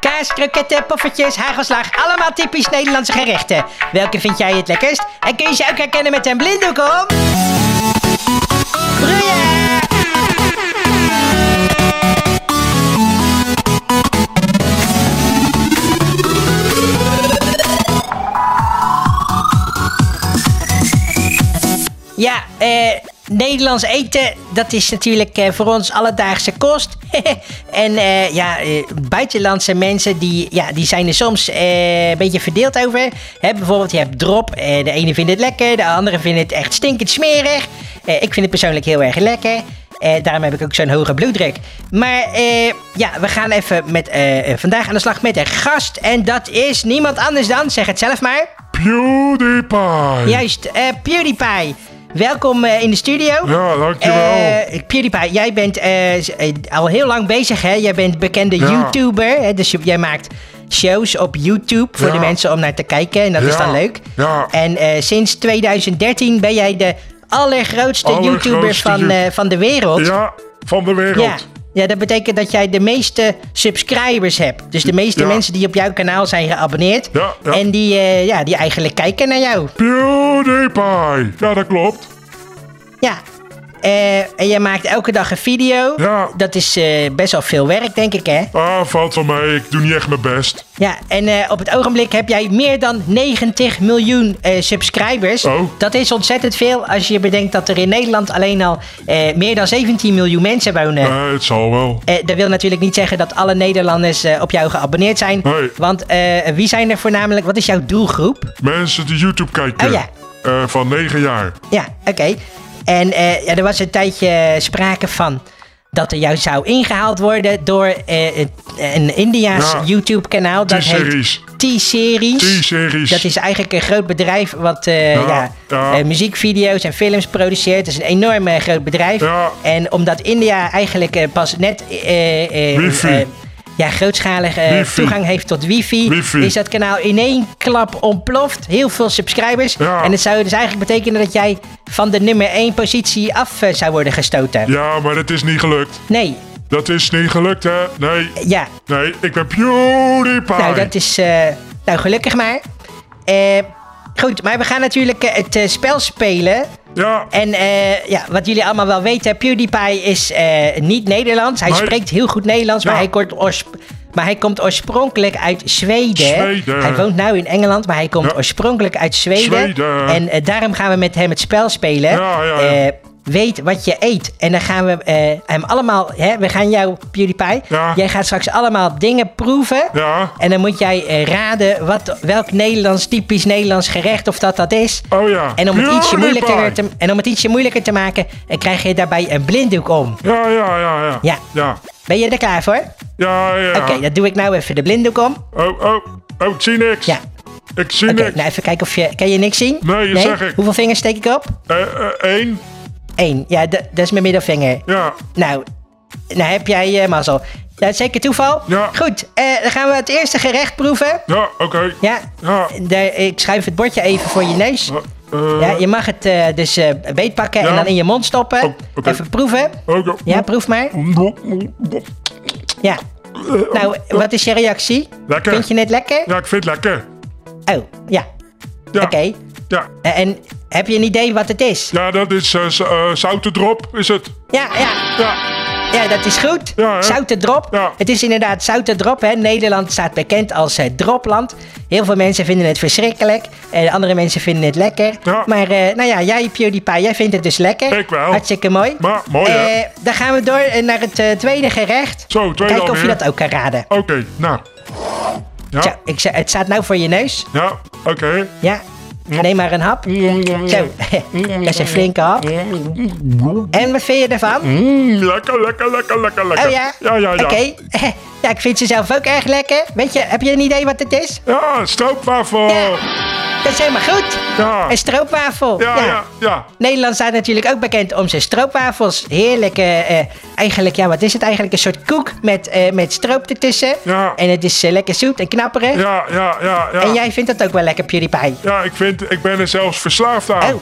Kaas, kroketten, poffertjes, hagelslag, allemaal typisch Nederlandse gerechten. Welke vind jij het lekkerst? En kun je ze ook herkennen met een blinddoek om? Broeien! Ja, eh, Nederlands eten, dat is natuurlijk eh, voor ons alledaagse kost. en eh, ja, eh, buitenlandse mensen, die, ja, die zijn er soms een beetje verdeeld over. Hè, bijvoorbeeld, je hebt drop. de ene vindt het lekker, de andere vindt het echt stinkend smerig. Ik vind het persoonlijk heel erg lekker. Daarom heb ik ook zo'n hoge bloeddruk. Maar ja, we gaan even met, vandaag aan de slag met een gast. En dat is niemand anders dan, zeg het zelf maar. PewDiePie. Juist, PewDiePie. Welkom eh, in de studio. Ja, dankjewel. Eh, PewDiePie, jij bent eh, al heel lang bezig, hè? Jij bent bekende Ja. YouTuber, hè? dus jij maakt shows op YouTube voor Ja. de mensen om naar te kijken. En dat is dan leuk. Ja. En sinds 2013 ben jij de allergrootste, Allergrootste YouTuber van, van de wereld. ja, van de wereld. Ja. Dat betekent dat jij de meeste subscribers hebt. Dus de meeste Ja. mensen die op jouw kanaal zijn geabonneerd. Ja, ja. En die, eh, ja, die eigenlijk kijken naar jou. PewDiePie. Ja, dat klopt. Ja. Eh, en jij maakt elke dag een video. Ja. Dat is eh, best wel veel werk, denk ik, hè? Ah, valt van mij. Ik doe niet echt mijn best. Ja, en eh, op het ogenblik heb jij meer dan 90 miljoen subscribers. Oh. Dat is ontzettend veel als je bedenkt dat er in Nederland alleen al meer dan 17 miljoen mensen wonen. Eh, het zal wel. Dat wil natuurlijk niet zeggen dat alle Nederlanders op jou geabonneerd zijn. Nee. Want wie zijn er voornamelijk? Wat is jouw doelgroep? Mensen die YouTube kijken. Oh, ja. Van 9 jaar. Ja, oké. En eh, ja, er was een tijdje sprake van dat er jou zou ingehaald worden door eh, het- een Indiaas Ja. YouTube-kanaal. Dat heet T-series. T-Series. Dat is eigenlijk een groot bedrijf wat eh, ja, Ja, muziekvideo's en films produceert. Dat is een enorm groot bedrijf. En omdat India eigenlijk pas net Wifi. Ja, grootschalige eh, toegang heeft tot wifi, Wifi. is dat kanaal in één klap ontploft. Heel veel subscribers. Ja. En het zou dus eigenlijk betekenen dat jij van de nummer 1 positie af eh, zou worden gestoten. Ja, maar dat is niet gelukt. Nee, Dat is niet gelukt, hè? Nee. ja. Nee, ik ben PewDiePie. Nou, dat is. eh, nou, gelukkig maar. Goed, maar we gaan natuurlijk het spel spelen. Ja. En eh, ja, wat jullie allemaal wel weten, PewDiePie is eh, niet Nederlands. Hij Nee. spreekt heel goed Nederlands, maar, hij komt oors- maar hij komt oorspronkelijk uit Zweden. Zweden. Hij woont nu in Engeland, maar hij komt Ja. oorspronkelijk uit Zweden. Zweden. En eh, daarom gaan we met hem het spel spelen. Ja, ja, weet wat je eet. En dan gaan we eh, hem allemaal... Hè, we gaan jou, PewDiePie, Ja. jij gaat straks allemaal dingen proeven. Ja. En dan moet jij eh, raden wat, welk Nederlands, typisch Nederlands gerecht of dat dat is. Oh ja. En om, het ietsje moeilijker te, en om het ietsje moeilijker te maken, eh, krijg je daarbij een blinddoek om. Ja, ja, ja, ja. Ja. Ja. Ben je er klaar voor? Ja, ja. Oké, dan doe ik nou even de blinddoek om. Oh, oh. Oh, ik zie niks. Ja. Ik zie niks. nou even kijken of je... Kan je niks zien? Nee, zeg ik. Hoeveel vingers steek ik op? Één. Eén. Ja, dat is mijn middelvinger. Ja. Nou, nou heb jij eh, mazzel. Dat is zeker toeval. Ja. Goed, eh, dan gaan we het eerste gerecht proeven. Ja, oké. Ja. Ja. Ik schuif het bordje even voor je neus. Eh, Ja, je mag het eh, dus eh beetpakken en Ja. dan in je mond stoppen. Oh, oké. Even proeven. oké. Ja, proef maar. Ja. Nou, wat is je reactie? Lekker. Vind je het lekker? Ja, ik vind het lekker. Oh, ja. Ja. Oké. Ja. Eh, En heb je een idee wat het is? Ja, dat is eh z- eh, zoutendrop, is het? Ja, ja. Ja. Ja, dat is goed. Ja, hè? Zoute drop. Ja. Het is inderdaad zoute drop. Hè. Nederland staat bekend als eh, dropland. Heel veel mensen vinden het verschrikkelijk. En andere mensen vinden het lekker. Ja. Maar eh, nou ja, jij PewDiePie, jij vindt het dus lekker. Ik wel. Hartstikke mooi. Maar, mooi hè? Eh, dan gaan we door eh, naar het eh, tweede gerecht. Zo, tweede Kijken of je alweer. dat ook kan raden. Oké, nou. Ja, ik, zeg- het staat nou voor je neus. ja, oké. Ja. Neem maar een hap. Zo, dat is een flinke hap. En wat vind je ervan? Mm, lekker, lekker, lekker, lekker, lekker. Oh ja? Ja, ja, ja. Oké. Ja, ik vind ze zelf ook erg lekker. Weet je, heb je een idee wat het is? Ja, stroopwafel. Ja. Dat is helemaal goed. Ja. Een stroopwafel. Ja, ja, ja. Nederland staat natuurlijk ook bekend om zijn stroopwafels. Heerlijk. eh, eigenlijk, ja, wat is het eigenlijk? Een soort koek met, eh, met stroop ertussen. Ja. En het is eh, lekker zoet en knapperig. Ja, ja, ja, ja. En jij vindt dat ook wel lekker, PewDiePie. Ja, ik vind, ik ben er zelfs verslaafd aan. Oh.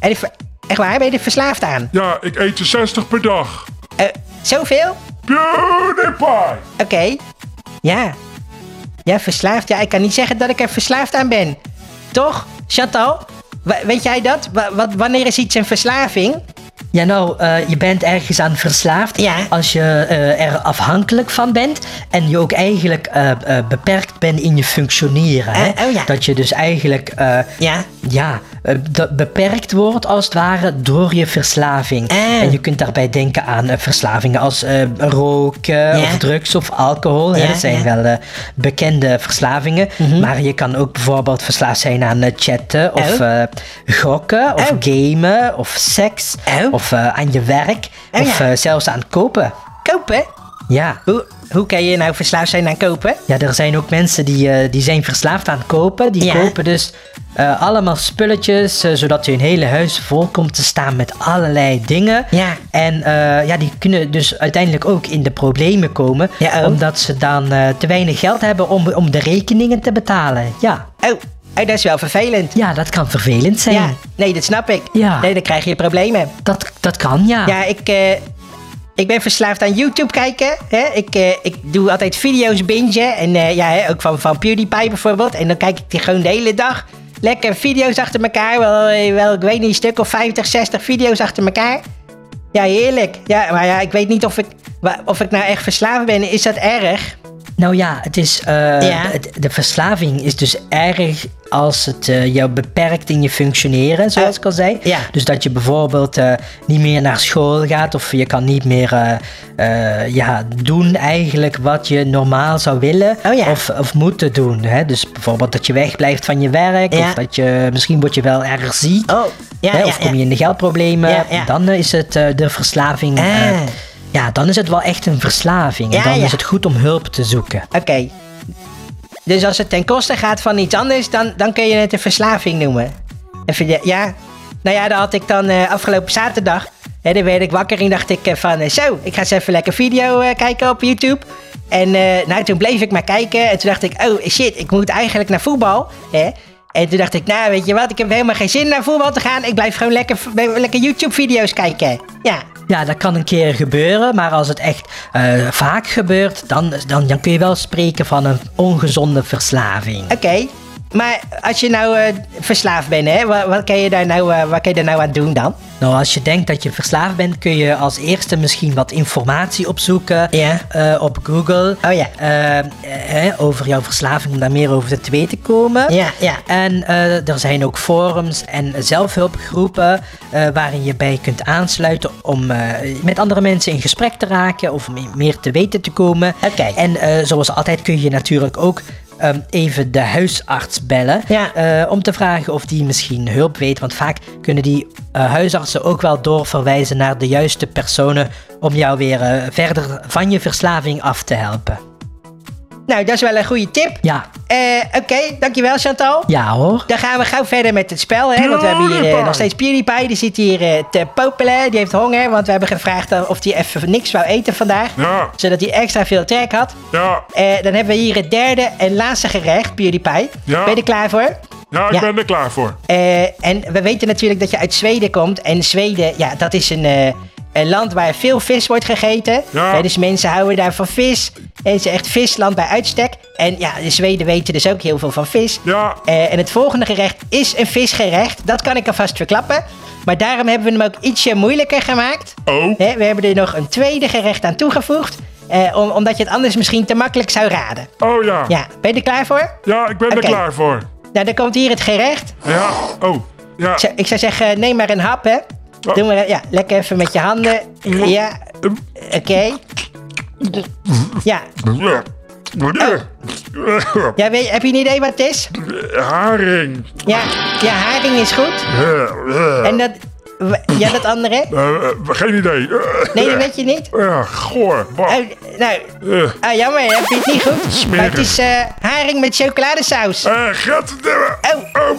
En echt waar, ben je er verslaafd aan? Ja, ik eet er 60 per dag. Eh, zoveel? PewDiePie. Oké. Ja. Ja, verslaafd. Ja, ik kan niet zeggen dat ik er verslaafd aan ben. Toch, Chantal? Weet jij dat? Wa- wat, wanneer is iets een verslaving? Ja, nou, eh, je bent ergens aan verslaafd Ja. als je eh, er afhankelijk van bent en je ook eigenlijk eh, eh, beperkt bent in je functioneren. Hè? Oh ja. Dat je dus eigenlijk eh, Ja. Ja, eh, dat beperkt wordt als het ware door je verslaving. Ah. En je kunt daarbij denken aan eh, verslavingen als eh, roken of drugs of alcohol. hè. Dat zijn. Mhm. wel bekende verslavingen. Maar je kan ook bijvoorbeeld verslaafd zijn aan chatten of gokken of Oh. gamen of seks Oh. of aan je werk Oh, of zelfs aan kopen. Kopen? Ja. Hoe, hoe kan je nou verslaafd zijn aan kopen? Ja, er zijn ook mensen die, eh, die zijn verslaafd aan kopen. Die Ja. kopen dus eh, allemaal spulletjes, eh, zodat hun hele huis vol komt te staan met allerlei dingen. Ja. En ja, die kunnen dus uiteindelijk ook in de problemen komen, Ja, oh. omdat ze dan te weinig geld hebben om, om de rekeningen te betalen. Ja. Oh, oh, dat is wel vervelend. ja, dat kan vervelend zijn. Ja, nee, dat snap ik. Ja. Nee, dan krijg je problemen. Dat, dat kan, ja. Ja, ik, ik ben verslaafd aan YouTube kijken. Hè? Ik, eh, ik doe altijd video's bingen. En eh, ja, ook van, van PewDiePie bijvoorbeeld. En dan kijk ik die gewoon de hele dag. Lekker video's achter elkaar. Wel, eh, ik weet niet, een stuk of 50, 60 video's achter elkaar. Ja, heerlijk. Ja, maar ja, ik weet niet of ik, of ik nou echt verslaafd ben. Is dat erg? Nou ja, het is, eh, Ja. de verslaving is dus erg als het eh, jou beperkt in je functioneren, zoals ik al zei. Ja. Dus dat je bijvoorbeeld eh, niet meer naar school gaat of je kan niet meer ja, doen eigenlijk wat je normaal zou willen Oh ja. of, of moeten doen. Hè? Dus bijvoorbeeld dat je wegblijft van je werk Ja. of dat je, misschien word je wel erg ziek. Oh, hè, of kom je in de geldproblemen, dan is het de verslaving. Ja, dan is het wel echt een verslaving. En Ja, dan ja. is het goed om hulp te zoeken. Oké. Dus als het ten koste gaat van iets anders, dan, dan kun je het een verslaving noemen. Even, de- ja. Nou ja, dat had ik dan eh, afgelopen zaterdag. Hè, dan werd ik wakker en dacht ik eh, van, eh, zo, ik ga eens even lekker video kijken op YouTube. En nou, toen bleef ik maar kijken en toen dacht ik, oh shit, ik moet eigenlijk naar voetbal. Hè? En toen dacht ik, nou weet je wat, ik heb helemaal geen zin naar voetbal te gaan. Ik blijf gewoon lekker, lekker YouTube-video's kijken. Ja, Ja, dat kan een keer gebeuren, maar als het echt eh, vaak gebeurt, dan, dan, dan kun je wel spreken van een ongezonde verslaving. oké. Maar als je nou eh, verslaafd bent, hè, wat, wat, kan je daar nou, eh, wat kan je daar nou aan doen dan? Nou, als je denkt dat je verslaafd bent, kun je als eerste misschien wat informatie opzoeken Ja. eh, op Google Oh ja. over jouw verslaving, om daar meer over te weten komen. Ja, ja. En er zijn ook forums en zelfhulpgroepen waarin je bij kunt aansluiten om met andere mensen in gesprek te raken of me- meer te weten te komen. Oké. En zoals altijd kun je natuurlijk ook ehm, even de huisarts bellen Ja. eh, om te vragen of die misschien hulp weet. Want vaak kunnen die eh, huisartsen ook wel doorverwijzen naar de juiste personen om jou weer eh, verder van je verslaving af te helpen. Nou, dat is wel een goede tip. Ja, Eh, Oké, dankjewel Chantal. ja hoor. Dan gaan we gauw verder met het spel, hè? Want we hebben hier eh, nog steeds PewDiePie. Die zit hier eh, te popelen. Die heeft honger, want we hebben gevraagd of hij even niks wou eten vandaag. Ja, Zodat hij extra veel trek had. ja, Eh, dan hebben we hier het derde en laatste gerecht, PewDiePie. Ja. Ben je er klaar voor? ja, ik Ja. ben er klaar voor. Eh, en we weten natuurlijk dat je uit Zweden komt. En Zweden, ja, dat is een, eh, een land waar veel vis wordt gegeten. Ja. Dus mensen houden daar van vis. Het is echt visland bij uitstek. En ja, de Zweden weten dus ook heel veel van vis. Ja, Eh, en het volgende gerecht is een visgerecht. Dat kan ik alvast verklappen. Maar daarom hebben we hem ook ietsje moeilijker gemaakt. oh, Hè, we hebben er nog een tweede gerecht aan toegevoegd. eh, om, omdat je het anders misschien te makkelijk zou raden. oh ja. Ja, ben je er klaar voor? Ja, ik ben er klaar voor. Nou, dan komt hier het gerecht. Ja, oh, ja. Ik zou- Ik zou zeggen, neem maar een hap, hè. Doe maar, ja, lekker even met je handen. Ja, oké. Ja, ja weet, heb je een idee wat het is? Haring. Ja, ja, haring is goed. En dat, w- ja, dat andere? Eh, eh, geen idee. Nee, dat weet je niet. Goor. Bah. Oh, nou, Eh, ah, jammer, heb je het niet goed? Maar het is eh, haring met chocoladesaus. Eh, godverdomme. Oh,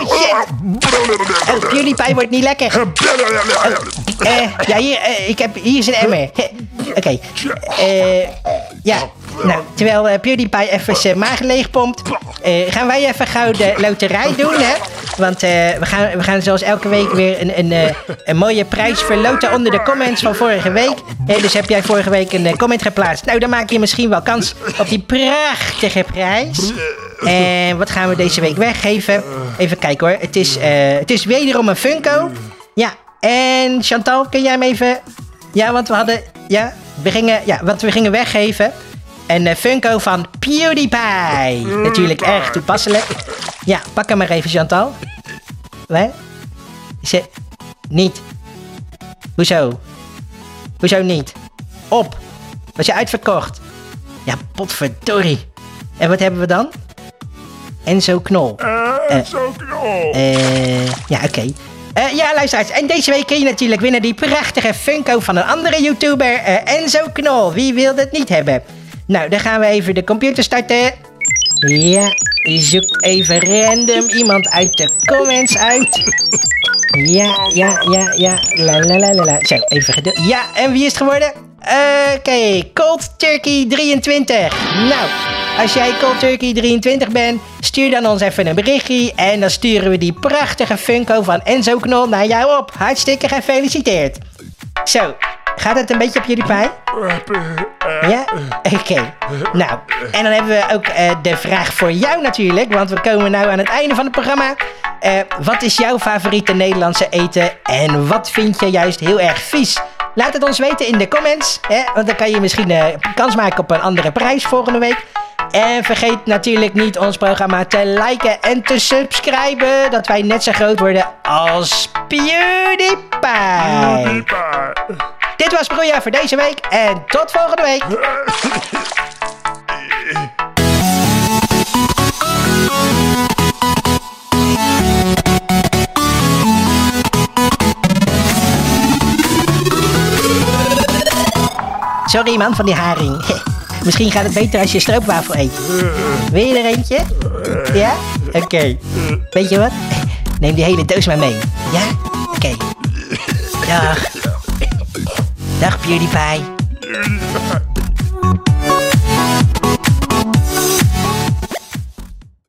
oh shit. Oh, PewDiePie wordt niet lekker. Eh, ja, hier, eh, ik heb, hier is een emmer. Oké. Eh, ja, nou, terwijl eh, PewDiePie even zijn maag leeg pompt, eh, gaan wij even gauw de loterij doen, hè? Want eh, we, gaan, we gaan zoals elke week weer een, een, een mooie prijs verloten onder de comments van vorige week. Dus heb jij vorige week een comment geplaatst? Nou, dan maak je misschien wel kans op die prachtige prijs. En wat gaan we deze week weggeven? Even kijken hoor. Het is, het is wederom een Funko. Ja, en Chantal, kun jij hem even... Ja, want we hadden... Ja, we gingen, ja, want we gingen weggeven. Een eh, Funko van PewDiePie. Natuurlijk erg toepasselijk. Ja, pak hem maar even, Chantal. Wat? Ze... Niet. Hoezo? Hoezo niet? Op. Was je uitverkocht? Ja, potverdorie. En wat hebben we dan? Enzo Knol. Eh, zo knol. Eh, ja, oké. Eh, ja, luisteraars. En deze week kun je natuurlijk winnen die prachtige Funko van een andere YouTuber, eh, Enzo Knol. Wie wil dat niet hebben? Nou, dan gaan we even de computer starten. Ja, zoek even random iemand uit de comments uit. Ja, ja, ja, ja. La la la la. Zo, even geduld. Ja, en wie is het geworden? Oké, Cold Turkey 23. Nou, als jij Cold Turkey 23 bent, stuur dan ons even een berichtje. En dan sturen we die prachtige Funko van Enzo Knol naar jou op. Hartstikke gefeliciteerd. Zo, gaat het een beetje op jullie pijn? Ja? Oké. Nou, en dan hebben we ook eh, de vraag voor jou natuurlijk. Want we komen nu aan het einde van het programma. Eh, wat is jouw favoriete Nederlandse eten? En wat vind je juist heel erg vies? Laat het ons weten in de comments. Hè? Want dan kan je misschien eh, kans maken op een andere prijs volgende week. En vergeet natuurlijk niet ons programma te liken en te subscriben. Dat wij net zo groot worden als PewDiePie. Diepa. Dit was Broeia voor deze week. En tot volgende week. Sorry man van die haring. Misschien gaat het beter als je stroopwafel eet. Wil je er eentje? Ja? Oké. Weet je wat? Neem die hele doos maar mee. Ja? Oké. Dag. Dag PewDiePie.